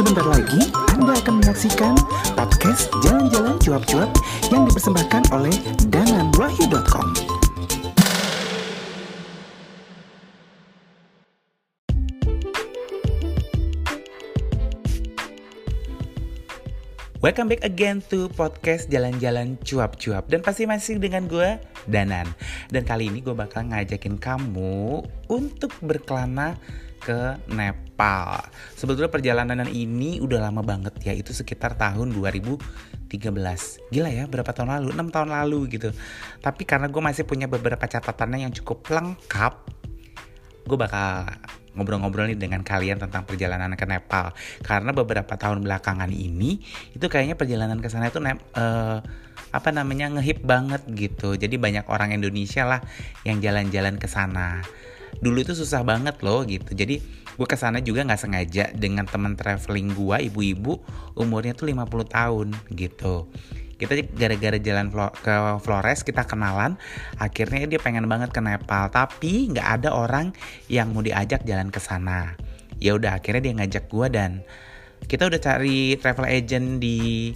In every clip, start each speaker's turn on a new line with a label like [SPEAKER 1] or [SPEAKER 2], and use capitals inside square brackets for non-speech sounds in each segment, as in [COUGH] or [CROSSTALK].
[SPEAKER 1] Sebentar lagi Anda akan menyaksikan podcast Jalan-Jalan Cuap-Cuap yang dipersembahkan oleh dananwahyu.com. Welcome back again to podcast Jalan-Jalan Cuap-Cuap. Dan pasti masih dengan gue, Danan. Dan kali ini gue bakal ngajakin kamu untuk berkelana ke Nepal Sebetulnya perjalanan ini udah lama banget ya Itu sekitar tahun 2013 Gila ya, berapa tahun lalu? 6 tahun lalu gitu. Tapi karena gue masih punya beberapa catatannya yang cukup lengkap Gue bakal ngobrol-ngobrol nih dengan kalian tentang perjalanan ke Nepal. Karena beberapa tahun belakangan ini itu kayaknya perjalanan ke sana itu uh, apa namanya ngehip banget gitu. Jadi banyak orang Indonesia lah yang jalan-jalan ke sana. Dulu itu susah banget loh gitu. Jadi gue ke sana juga nggak sengaja. Dengan teman traveling gue ibu-ibu umurnya tuh 50 tahun gitu. Kita gara-gara jalan ke Flores kita kenalan akhirnya dia pengen banget ke Nepal. Tapi nggak ada orang yang mau diajak jalan ke sana. Ya udah akhirnya dia ngajak gue dan kita udah cari travel agent di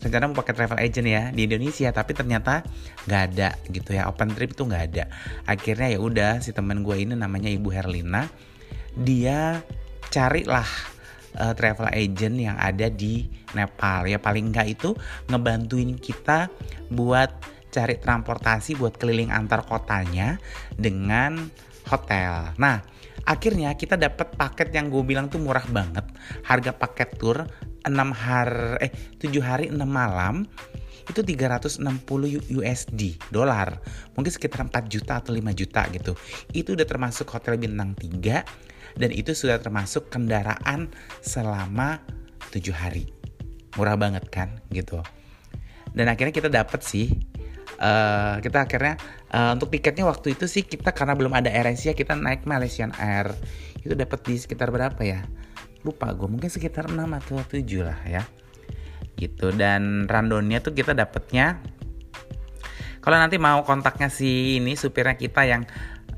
[SPEAKER 1] rencana mau pakai travel agent ya di Indonesia tapi ternyata nggak ada gitu ya. Open trip itu nggak ada. Akhirnya ya udah si teman gue ini namanya Ibu Herlina dia carilah uh, travel agent yang ada di Nepal ya paling nggak itu ngebantuin kita buat cari transportasi buat keliling antar kotanya dengan hotel. Nah, akhirnya kita dapat paket yang gue bilang tuh murah banget. Harga paket tour 6 hari eh 7 hari 6 malam itu 360 USD dolar. Mungkin sekitar 4 juta atau 5 juta gitu. Itu udah termasuk hotel bintang 3 dan itu sudah termasuk kendaraan selama tujuh hari. Murah banget kan gitu. Dan akhirnya kita dapat sih uh, kita akhirnya uh, untuk tiketnya waktu itu sih kita karena belum ada AirAsia kita naik Malaysian Air. Itu dapat di sekitar berapa ya? Lupa gue mungkin sekitar 6 atau 7 lah ya. Gitu dan randonnya tuh kita dapetnya kalau nanti mau kontaknya si ini supirnya kita yang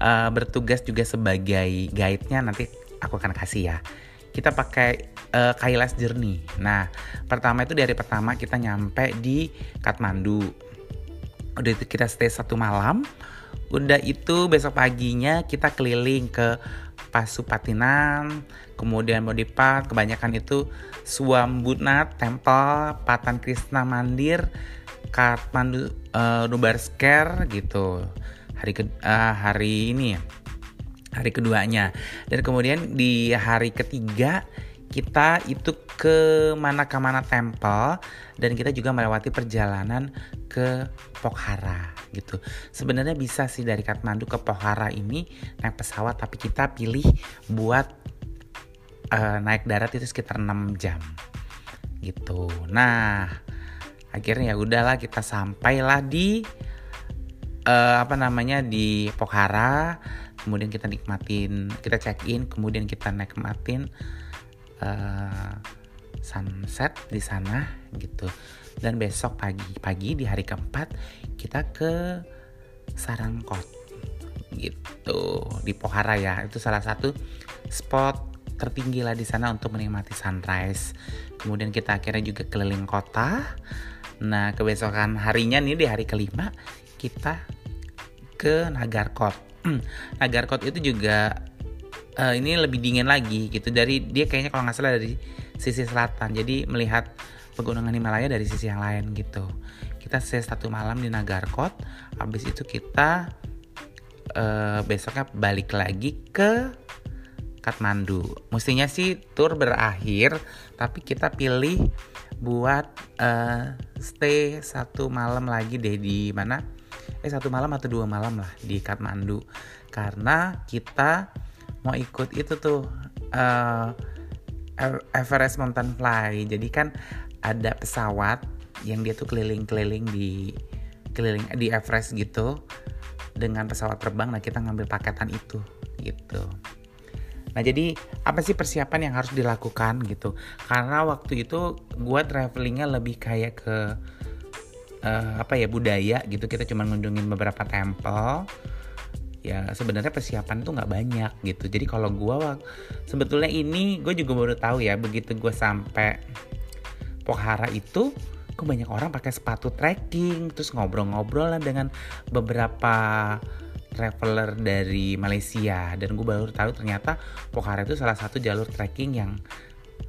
[SPEAKER 1] uh, bertugas juga sebagai guide-nya nanti aku akan kasih ya. Kita pakai uh, Kailas Journey. Nah, pertama itu dari pertama kita nyampe di Kathmandu. Udah itu kita stay satu malam. Udah itu besok paginya kita keliling ke Pasupatinan, kemudian Modipat, kebanyakan itu Swambutnat, Temple, Patan Krishna Mandir, Kathmandu uh, Nubar Scare gitu hari ke uh, hari ini ya hari keduanya dan kemudian di hari ketiga kita itu ke mana ke mana temple dan kita juga melewati perjalanan ke Pokhara gitu. Sebenarnya bisa sih dari Kathmandu ke Pokhara ini naik pesawat tapi kita pilih buat uh, naik darat itu sekitar 6 jam gitu. Nah, akhirnya ya udahlah kita sampailah di uh, apa namanya di Pokhara kemudian kita nikmatin kita check in kemudian kita nikmatin uh, sunset di sana gitu. Dan besok pagi-pagi di hari keempat kita ke Sarangkot gitu. Di Pokhara ya itu salah satu spot tertinggi lah di sana untuk menikmati sunrise. Kemudian kita akhirnya juga keliling kota. Nah kebesokan harinya nih di hari kelima kita ke Nagarkot. Nagarkot itu juga uh, ini lebih dingin lagi gitu dari dia kayaknya kalau nggak salah dari sisi selatan. Jadi melihat pegunungan Himalaya dari sisi yang lain gitu. Kita stay satu malam di Nagarkot. Habis itu kita uh, besoknya balik lagi ke Kathmandu. Mestinya sih tour berakhir, tapi kita pilih buat uh, stay satu malam lagi deh di mana? Eh satu malam atau dua malam lah di Kathmandu karena kita mau ikut itu tuh uh, Everest Mountain Fly. Jadi kan ada pesawat yang dia tuh keliling-keliling di keliling di Everest gitu dengan pesawat terbang. Nah kita ngambil paketan itu gitu. Nah jadi apa sih persiapan yang harus dilakukan gitu? Karena waktu itu gue travelingnya lebih kayak ke uh, apa ya budaya gitu kita cuma ngunjungin beberapa temple. Ya sebenarnya persiapan tuh nggak banyak gitu. Jadi kalau gue sebetulnya ini gue juga baru tahu ya begitu gue sampai Pokhara itu kok banyak orang pakai sepatu trekking terus ngobrol-ngobrol lah dengan beberapa traveler dari Malaysia. Dan gue baru tahu ternyata Pokhara itu salah satu jalur trekking yang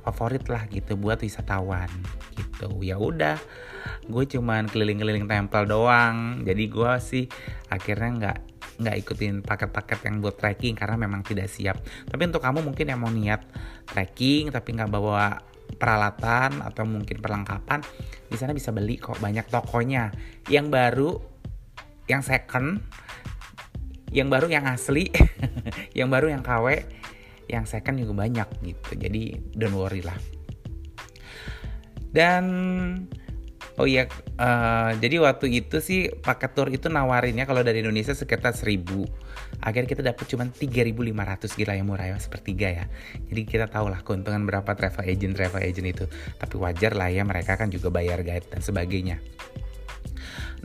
[SPEAKER 1] favorit lah gitu buat wisatawan gitu ya udah gue cuman keliling-keliling tempel doang. Jadi gue sih akhirnya nggak nggak ikutin paket-paket yang buat trekking karena memang tidak siap. Tapi untuk kamu mungkin yang mau niat trekking tapi nggak bawa peralatan atau mungkin perlengkapan di sana bisa beli kok banyak tokonya. Yang baru yang second yang baru yang asli [LAUGHS] yang baru yang KW yang second juga banyak gitu. Jadi don't worry lah dan Oh iya, uh, jadi waktu itu sih paket tour itu nawarinnya kalau dari Indonesia sekitar 1000. Akhirnya kita dapat cuma 3500 gila yang murah ya, sepertiga ya. Jadi kita tahu lah keuntungan berapa travel agent travel agent itu. Tapi wajar lah ya mereka kan juga bayar guide dan sebagainya.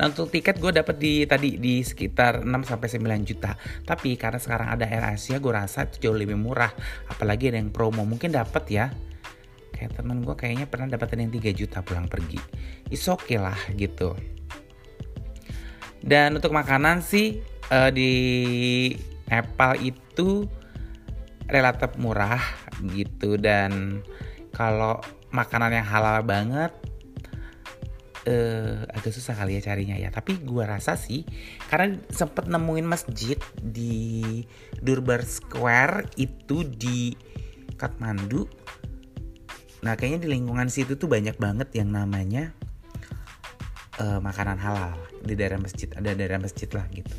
[SPEAKER 1] Nah untuk tiket gue dapat di tadi di sekitar 6 sampai 9 juta. Tapi karena sekarang ada Air Asia gue rasa itu jauh lebih murah. Apalagi ada yang promo mungkin dapat ya kayak temen gue kayaknya pernah dapetin yang 3 juta pulang pergi. Is okay lah gitu. Dan untuk makanan sih uh, di Nepal itu relatif murah gitu. Dan kalau makanan yang halal banget uh, agak susah kali ya carinya ya. Tapi gue rasa sih karena sempet nemuin masjid di Durbar Square itu di Kathmandu Nah kayaknya di lingkungan situ tuh banyak banget yang namanya uh, makanan halal di daerah masjid ada daerah masjid lah gitu.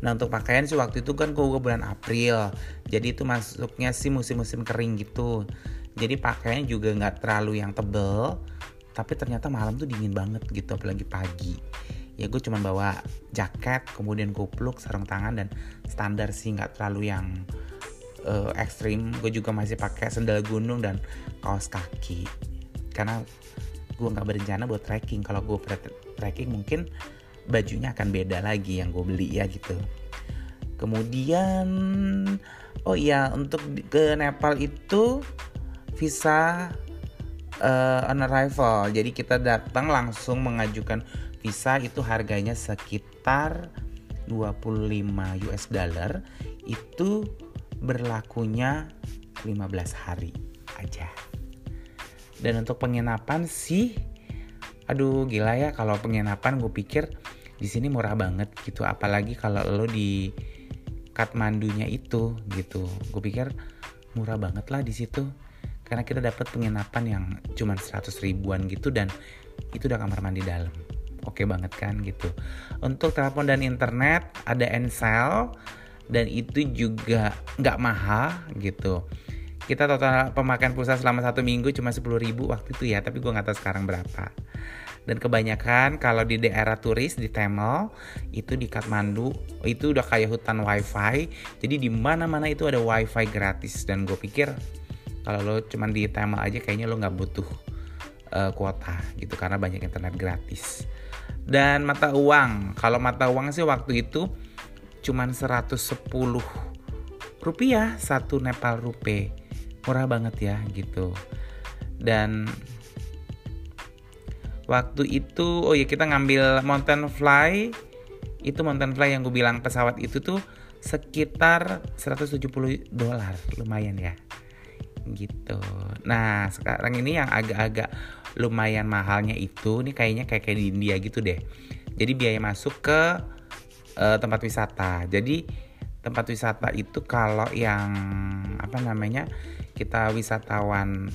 [SPEAKER 1] Nah untuk pakaian sih waktu itu kan gue bulan April, jadi itu masuknya sih musim-musim kering gitu. Jadi pakaian juga nggak terlalu yang tebel, tapi ternyata malam tuh dingin banget gitu, apalagi pagi. Ya gue cuma bawa jaket, kemudian kupluk, sarung tangan dan standar sih nggak terlalu yang uh, ekstrim gue juga masih pakai sandal gunung dan kaos kaki. Karena gue nggak berencana buat trekking. Kalau gue trekking mungkin bajunya akan beda lagi yang gue beli ya gitu. Kemudian oh iya untuk ke Nepal itu visa uh, on arrival jadi kita datang langsung mengajukan visa itu harganya sekitar 25 US dollar. Itu berlakunya 15 hari aja. Dan untuk penginapan sih aduh gila ya kalau penginapan gue pikir di sini murah banget gitu apalagi kalau lo di Kathmandunya itu gitu. Gue pikir murah banget lah di situ karena kita dapat penginapan yang cuma 100 ribuan gitu dan itu udah kamar mandi dalam. Oke banget kan gitu. Untuk telepon dan internet ada Ensel dan itu juga nggak mahal gitu. Kita total pemakaian pulsa selama satu minggu cuma 10 ribu waktu itu ya tapi gue nggak tahu sekarang berapa. Dan kebanyakan kalau di daerah turis di Temel itu di Kathmandu itu udah kayak hutan wifi. Jadi di mana mana itu ada wifi gratis. Dan gue pikir kalau lo cuma di Temel aja kayaknya lo nggak butuh uh, kuota gitu karena banyak internet gratis. Dan mata uang kalau mata uang sih waktu itu cuman 110 rupiah satu Nepal rupiah murah banget ya gitu. Dan waktu itu oh ya kita ngambil mountain fly. Itu mountain fly yang gue bilang pesawat itu tuh sekitar 170 dolar. Lumayan ya gitu. Nah sekarang ini yang agak-agak lumayan mahalnya itu ini kayaknya kayak kayak di India gitu deh. Jadi biaya masuk ke uh, tempat wisata. Jadi tempat wisata itu kalau yang apa namanya kita wisatawan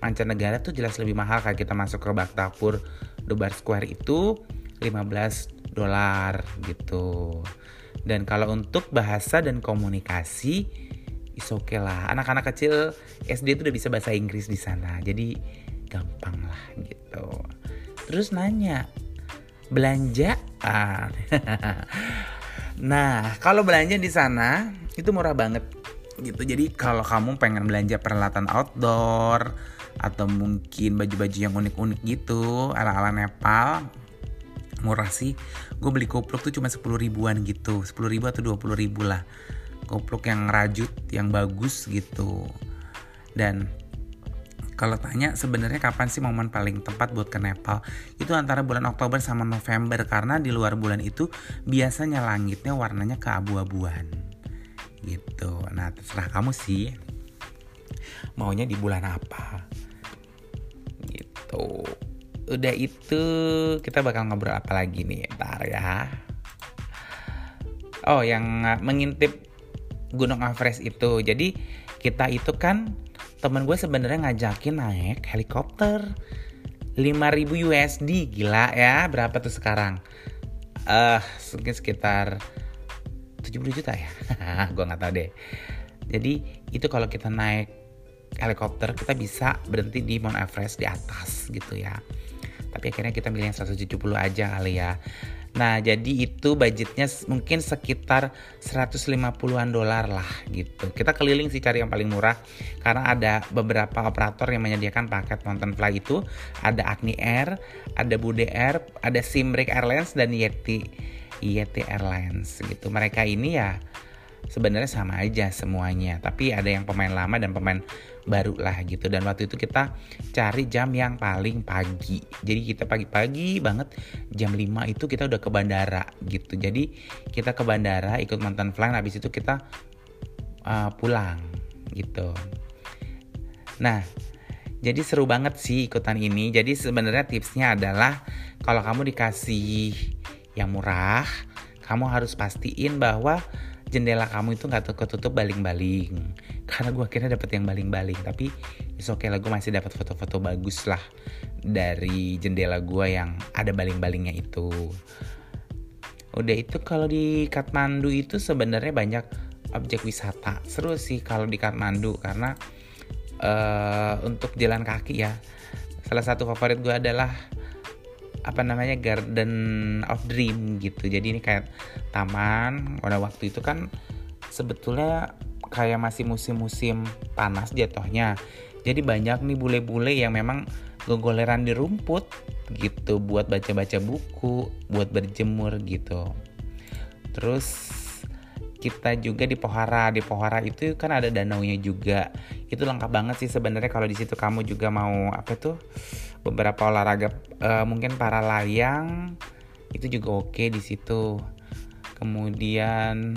[SPEAKER 1] mancanegara tuh jelas lebih mahal kayak kita masuk ke Baktapur Dubar Square itu 15 dolar gitu. Dan kalau untuk bahasa dan komunikasi is okay lah. Anak-anak kecil SD itu udah bisa bahasa Inggris di sana. Jadi gampang lah gitu. Terus nanya, belanjaan. [LAUGHS] nah, kalau belanja di sana itu murah banget gitu. Jadi kalau kamu pengen belanja peralatan outdoor atau mungkin baju-baju yang unik-unik gitu ala-ala Nepal murah sih gue beli kupluk tuh cuma 10 ribuan gitu 10 ribu atau 20 ribu lah kupluk yang rajut yang bagus gitu dan kalau tanya sebenarnya kapan sih momen paling tepat buat ke Nepal? Itu antara bulan Oktober sama November karena di luar bulan itu biasanya langitnya warnanya keabu-abuan. Gitu. Nah terserah kamu sih. Maunya di bulan apa? Gitu. Udah itu kita bakal ngobrol apa lagi nih? Ntar ya. Oh yang mengintip Gunung Everest itu. Jadi kita itu kan temen gue sebenarnya ngajakin naik helikopter. 5000 USD gila ya berapa tuh sekarang? Eh uh, mungkin sekitar 70 juta ya. [LAUGHS] Gue nggak tahu deh. Jadi itu kalau kita naik helikopter kita bisa berhenti di Mount Everest di atas gitu ya. Tapi akhirnya kita milih yang 170 aja kali ya Nah, jadi itu budgetnya mungkin sekitar 150-an dolar lah gitu. Kita keliling sih cari yang paling murah karena ada beberapa operator yang menyediakan paket Mountain Fly itu. Ada Agni Air, ada Bude Air, ada Simbrick Airlines dan Yeti Yeti Airlines gitu. Mereka ini ya sebenarnya sama aja semuanya, tapi ada yang pemain lama dan pemain baru lah gitu. Dan waktu itu kita cari jam yang paling pagi. Jadi kita pagi-pagi banget jam 5 itu kita udah ke bandara gitu. Jadi kita ke bandara ikut mantan flying habis itu kita uh, pulang gitu. Nah jadi seru banget sih ikutan ini. Jadi sebenarnya tipsnya adalah kalau kamu dikasih yang murah kamu harus pastiin bahwa jendela kamu itu nggak ketutup baling-baling. Karena gue akhirnya dapet yang baling-baling. Tapi is okay lah gue masih dapat foto-foto bagus lah dari jendela gue yang ada baling-balingnya itu. Udah itu kalau di Kathmandu itu sebenarnya banyak objek wisata. Seru sih kalau di Kathmandu karena uh, untuk jalan kaki ya. Salah satu favorit gue adalah apa namanya Garden of Dream gitu. Jadi ini kayak taman pada waktu itu kan sebetulnya kayak masih musim-musim panas jatuhnya. Jadi banyak nih bule-bule yang memang gogoleran di rumput gitu buat baca-baca buku, buat berjemur gitu. Terus kita juga di Pohara. Di Pohara itu kan ada danaunya juga. Itu lengkap banget sih sebenarnya kalau di situ kamu juga mau apa tuh beberapa olahraga uh, mungkin para layang itu juga oke di situ. Kemudian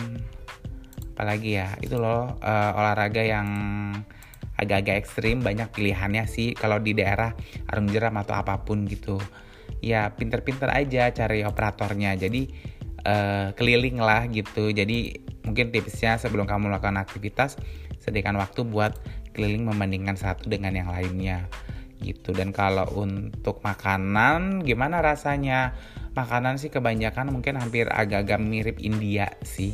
[SPEAKER 1] apalagi ya itu loh uh, olahraga yang agak-agak ekstrim banyak pilihannya sih. Kalau di daerah arung jeram atau apa pun gitu. Ya pinter-pinter aja cari operatornya. Jadi uh, keliling lah gitu. Jadi mungkin tipsnya sebelum kamu melakukan aktivitas sediakan waktu buat keliling membandingkan satu dengan yang lainnya gitu. Dan kalau untuk makanan gimana rasanya? Makanan sih kebanyakan mungkin hampir agak-agak mirip India sih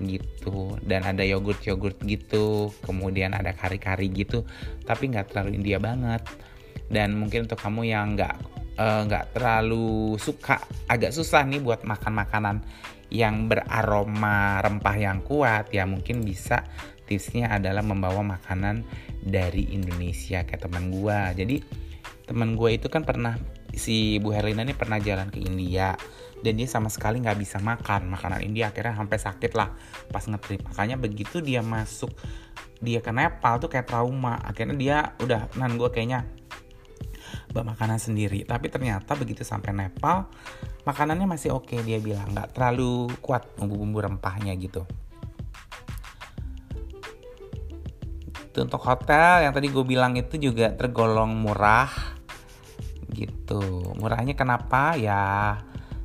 [SPEAKER 1] gitu. Dan ada yogurt yogurt gitu kemudian ada kari kari gitu tapi nggak terlalu India banget. Dan mungkin untuk kamu yang nggak eh, nggak uh, terlalu suka agak susah nih buat makan makanan yang beraroma rempah yang kuat ya mungkin bisa tipsnya adalah membawa makanan dari Indonesia kayak teman gue jadi teman gue itu kan pernah si Bu Herlina ini pernah jalan ke India dan dia sama sekali nggak bisa makan makanan India akhirnya sampai sakit lah pas ngetrip. Makanya begitu dia masuk dia ke Nepal tuh kayak trauma. Akhirnya dia udah nan gue kayaknya bawa makanan sendiri. Tapi ternyata begitu sampai Nepal makanannya masih oke okay, dia bilang. Nggak terlalu kuat bumbu-bumbu rempahnya gitu. Itu untuk hotel yang tadi gue bilang itu juga tergolong murah gitu. Murahnya kenapa? Ya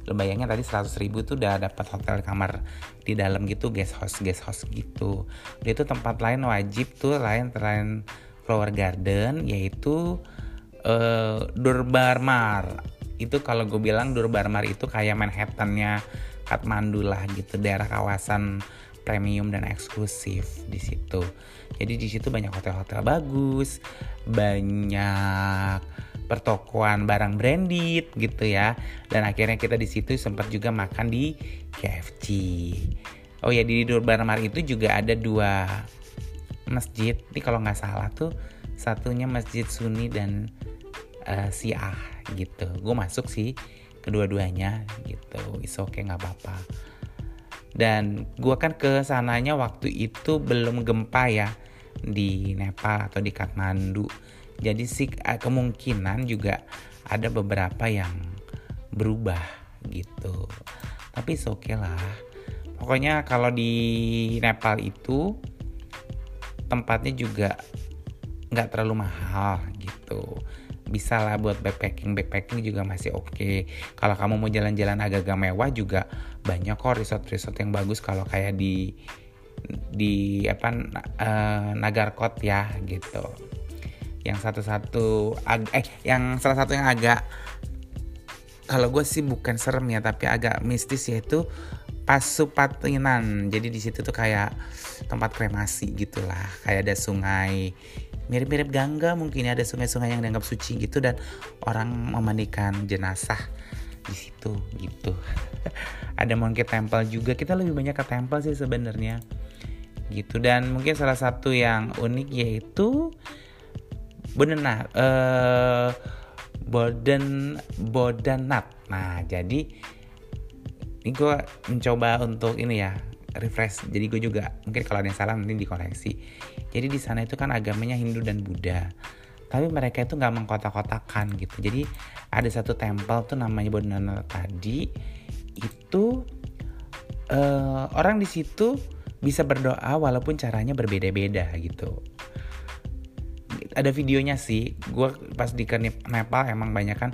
[SPEAKER 1] lo tadi 100 ribu tuh udah dapat hotel kamar di dalam gitu guest house guest house gitu. Dia itu tempat lain wajib tuh lain selain flower garden yaitu uh, Durbarmar itu kalau gue bilang Durbarmar itu kayak Manhattannya Kathmandu lah gitu daerah kawasan premium dan eksklusif di situ. Jadi di situ banyak hotel-hotel bagus, banyak pertokoan barang branded gitu ya. Dan akhirnya kita di situ sempat juga makan di KFC. Oh ya di Durbarmar itu juga ada dua masjid. Ini kalau nggak salah tuh satunya masjid Sunni dan uh, Syiah gitu. Gue masuk sih kedua-duanya gitu. Is oke okay, nggak apa-apa. Dan gue kan ke sananya waktu itu belum gempa ya di Nepal atau di Kathmandu. Jadi sih eh, kemungkinan juga ada beberapa yang berubah gitu. Tapi oke okay lah. Pokoknya kalau di Nepal itu tempatnya juga nggak terlalu mahal gitu bisa lah buat backpacking. Backpacking juga masih oke. Okay. kalau kamu mau jalan-jalan agak-agak mewah juga banyak kok resort-resort yang bagus. Kalau kayak di di apa uh, Nagarkot ya gitu. Yang satu-satu eh yang salah satu yang agak kalau gue sih bukan serem ya tapi agak mistis yaitu Pasupatinan. Jadi di situ tuh kayak tempat kremasi gitulah. Kayak ada sungai mirip-mirip Gangga mungkin ya ada sungai-sungai yang dianggap suci gitu dan orang memandikan jenazah di situ gitu. [LAUGHS] ada Monkey Temple juga. Kita lebih banyak ke temple sih sebenarnya. Gitu dan mungkin salah satu yang unik yaitu Bodenat eh Boden Bodanat. Nah, jadi ini gue mencoba untuk ini ya refresh. Jadi gue juga mungkin kalau ada yang salah nanti dikoreksi. Jadi di sana itu kan agamanya Hindu dan Buddha. Tapi mereka itu nggak mengkotak-kotakan gitu. Jadi ada satu temple tuh namanya Bodhana tadi. Itu uh, orang di situ bisa berdoa walaupun caranya berbeda-beda gitu. Ada videonya sih. Gue pas di Nepal emang banyak kan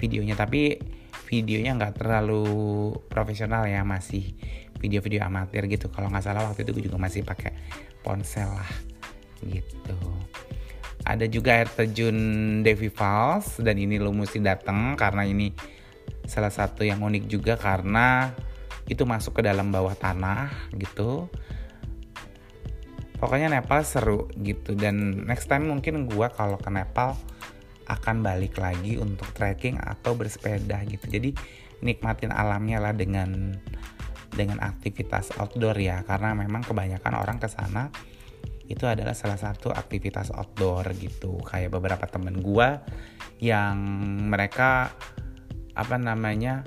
[SPEAKER 1] videonya. Tapi videonya nggak terlalu profesional ya masih video-video amatir gitu. Kalau nggak salah waktu itu gue juga masih pakai ponsel lah gitu. Ada juga air terjun Devi Falls dan ini lo mesti datang karena ini salah satu yang unik juga karena itu masuk ke dalam bawah tanah gitu. Pokoknya Nepal seru gitu. Dan next time mungkin gue kalau ke Nepal akan balik lagi untuk trekking atau bersepeda gitu. Jadi nikmatin alamnya lah dengan dengan aktivitas outdoor ya karena memang kebanyakan orang ke sana itu adalah salah satu aktivitas outdoor gitu. Kayak beberapa temen gua yang mereka apa namanya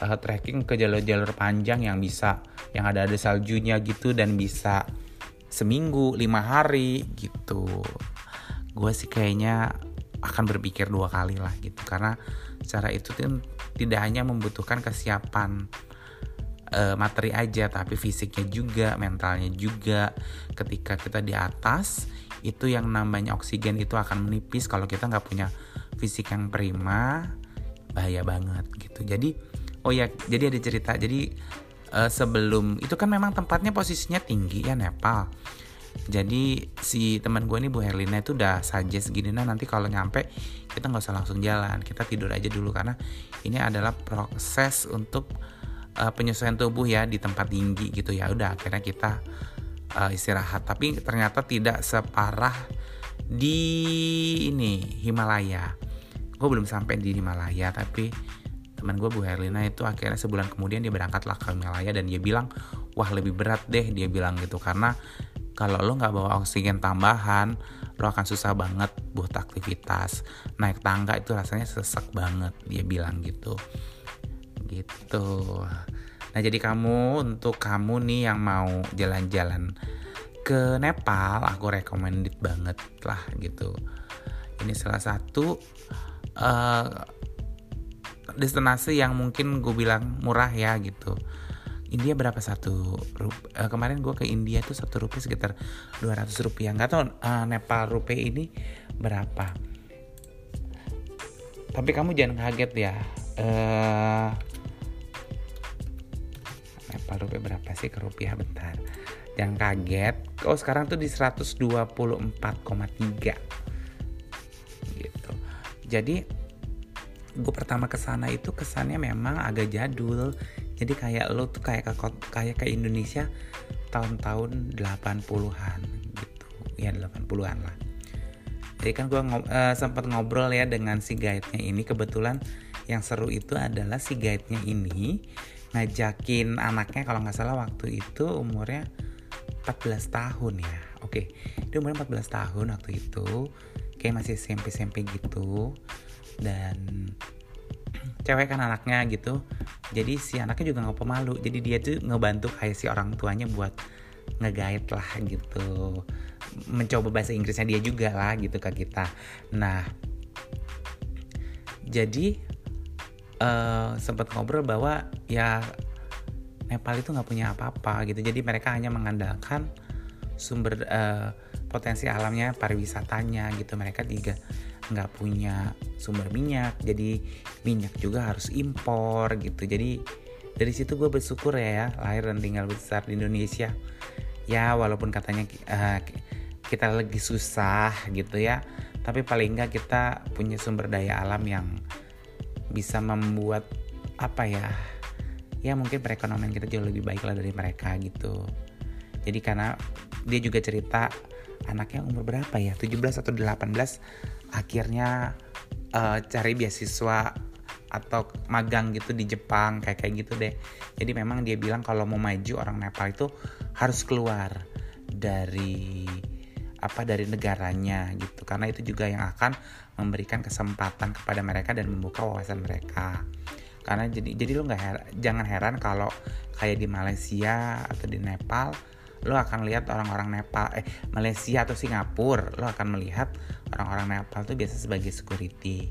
[SPEAKER 1] uh, trekking ke jalur-jalur panjang yang bisa yang ada ada saljunya gitu dan bisa seminggu lima hari gitu. Gue sih kayaknya akan berpikir dua kali lah gitu karena cara itu tidak hanya membutuhkan kesiapan uh, materi aja tapi fisiknya juga mentalnya juga. Ketika kita di atas itu yang namanya oksigen itu akan menipis. Kalau kita nggak punya fisik yang prima bahaya banget gitu. Jadi oh ya jadi ada cerita. Jadi uh, sebelum itu kan memang tempatnya posisinya tinggi ya Nepal. Jadi si teman gue ini Bu Herlina itu udah suggest gini nah nanti kalau nyampe kita nggak usah langsung jalan kita tidur aja dulu. Karena ini adalah proses untuk uh, penyesuaian tubuh ya di tempat tinggi gitu ya. Udah akhirnya kita uh, istirahat. Tapi ternyata tidak separah di ini Himalaya. Gue belum sampai di Himalaya tapi teman gue Bu Herlina itu akhirnya sebulan kemudian dia berangkatlah ke Himalaya dan dia bilang wah lebih berat deh dia bilang gitu. Karena kalau lo nggak bawa oksigen tambahan lo akan susah banget buat aktivitas. Naik tangga itu rasanya sesek banget dia bilang gitu gitu. Nah jadi kamu untuk kamu nih yang mau jalan-jalan ke Nepal aku recommended banget lah gitu. Ini salah satu uh, destinasi yang mungkin gue bilang murah ya gitu. India berapa satu uh, kemarin gue ke India tuh satu rupiah sekitar 200 rupiah. Nggak tahu uh, Nepal rupiah ini berapa. Tapi kamu jangan kaget ya uh, Nepal rupiah berapa sih ke rupiah bentar. Yang kaget oh sekarang tuh di 124,3 gitu. Jadi gue pertama ke sana itu kesannya memang agak jadul. Jadi kayak lo tuh kayak ke kayak ke Indonesia tahun-tahun 80-an gitu. Ya 80-an lah. Jadi kan gue ngob uh, sempat ngobrol ya dengan si guide-nya ini. Kebetulan yang seru itu adalah si guide-nya ini ngajakin anaknya kalau nggak salah waktu itu umurnya 14 tahun ya. Oke dia umurnya 14 tahun waktu itu kayak masih SMP SMP gitu. Dan [CLEARS THROAT] cewek kan anaknya gitu. Jadi si anaknya juga nggak pemalu. Jadi dia tuh ngebantu kayak si orang tuanya buat ngegait lah gitu. Mencoba bahasa Inggrisnya dia juga lah gitu ke kita. Nah jadi uh, sempat ngobrol bahwa ya Nepal itu nggak punya apa-apa gitu. Jadi mereka hanya mengandalkan sumber uh, potensi alamnya pariwisatanya gitu. Mereka tiga nggak punya sumber minyak jadi minyak juga harus impor gitu. Jadi dari situ gue bersyukur ya, ya lahir dan tinggal besar di Indonesia. Ya walaupun katanya uh, kita lagi susah gitu ya tapi paling nggak kita punya sumber daya alam yang bisa membuat apa ya ya mungkin perekonomian kita jauh lebih baik lah dari mereka gitu. Jadi karena dia juga cerita anaknya umur berapa ya 17 atau 18 akhirnya uh, cari beasiswa atau magang gitu di Jepang kayak kayak gitu deh. Jadi memang dia bilang kalau mau maju orang Nepal itu harus keluar dari apa dari negaranya gitu. Karena itu juga yang akan memberikan kesempatan kepada mereka dan membuka wawasan mereka. Karena jadi jadi lo nggak her jangan heran kalau kayak di Malaysia atau di Nepal lo akan lihat orang-orang Nepal eh Malaysia atau Singapura lo akan melihat orang-orang Nepal tuh biasa sebagai security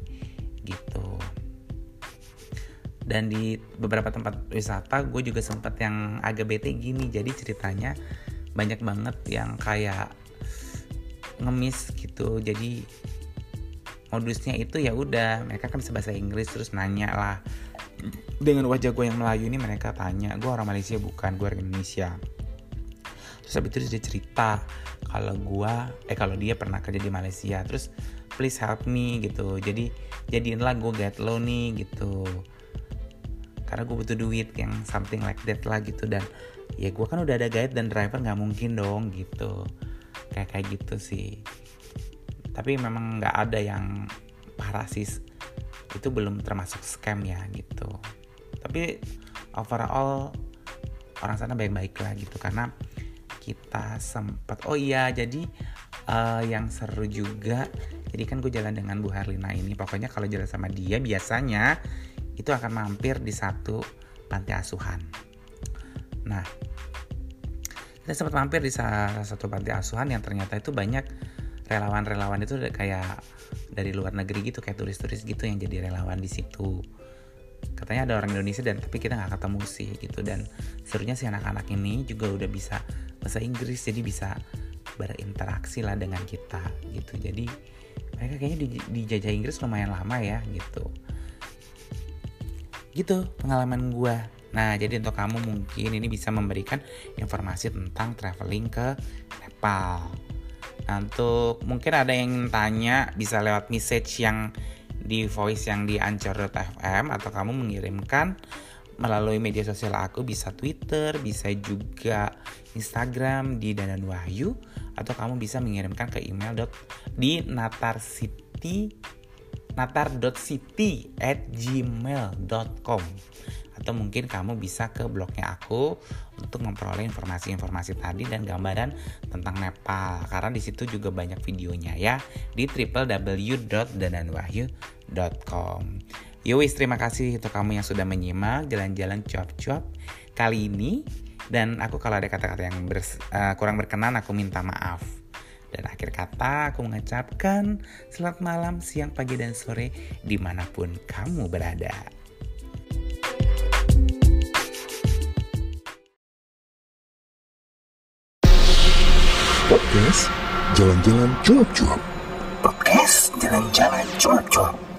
[SPEAKER 1] gitu. Dan di beberapa tempat wisata gue juga sempat yang agak bete gini. Jadi ceritanya banyak banget yang kayak ngemis gitu. Jadi modusnya itu ya udah mereka kan bisa bahasa Inggris terus nanya lah. Dengan wajah gue yang Melayu ini mereka tanya gue orang Malaysia bukan gue orang Indonesia. Terus habis itu dia cerita kalau gua eh kalau dia pernah kerja di Malaysia. Terus please help me gitu. Jadi jadiinlah gue get lo nih gitu. Karena gue butuh duit yang something like that lah gitu. Dan ya gue kan udah ada guide dan driver nggak mungkin dong gitu kayak kayak gitu sih. Tapi memang nggak ada yang parasis. Itu belum termasuk scam ya gitu. Tapi overall orang sana baik-baik lah gitu. Karena kita sempat oh iya jadi uh, yang seru juga jadi kan gue jalan dengan Bu Herlina ini. Pokoknya kalau jalan sama dia biasanya itu akan mampir di satu panti asuhan. Nah kita sempat mampir di salah satu panti asuhan yang ternyata itu banyak relawan-relawan itu kayak dari luar negeri gitu kayak turis-turis gitu yang jadi relawan di situ. Katanya ada orang Indonesia dan tapi kita nggak ketemu sih gitu. Dan serunya si anak-anak ini juga udah bisa bahasa Inggris jadi bisa berinteraksi lah dengan kita gitu. Jadi mereka kayaknya di, dijajah Inggris lumayan lama ya gitu. Gitu pengalaman gue nah jadi untuk kamu mungkin ini bisa memberikan informasi tentang traveling ke Nepal. Nah untuk mungkin ada yang tanya bisa lewat message yang di voice yang di anchor.fm atau kamu mengirimkan melalui media sosial aku bisa Twitter, bisa juga Instagram di Danan Wahyu atau kamu bisa mengirimkan ke email di natarcity natar.city at gmail.com atau mungkin kamu bisa ke blognya aku untuk memperoleh informasi-informasi tadi dan gambaran tentang Nepal karena di situ juga banyak videonya ya di www.dananwahyu.com. Yowis, terima kasih untuk kamu yang sudah menyimak jalan-jalan cuap-cuap kali ini. Dan aku kalau ada kata-kata yang ber, uh, kurang berkenan, aku minta maaf. Dan akhir kata aku mengucapkan selamat malam, siang, pagi, dan sore di mana pun kamu berada.
[SPEAKER 2] Podcast Jalan-Jalan Cuap-Cuap.
[SPEAKER 3] Podcast Jalan-Jalan Cuap-Cuap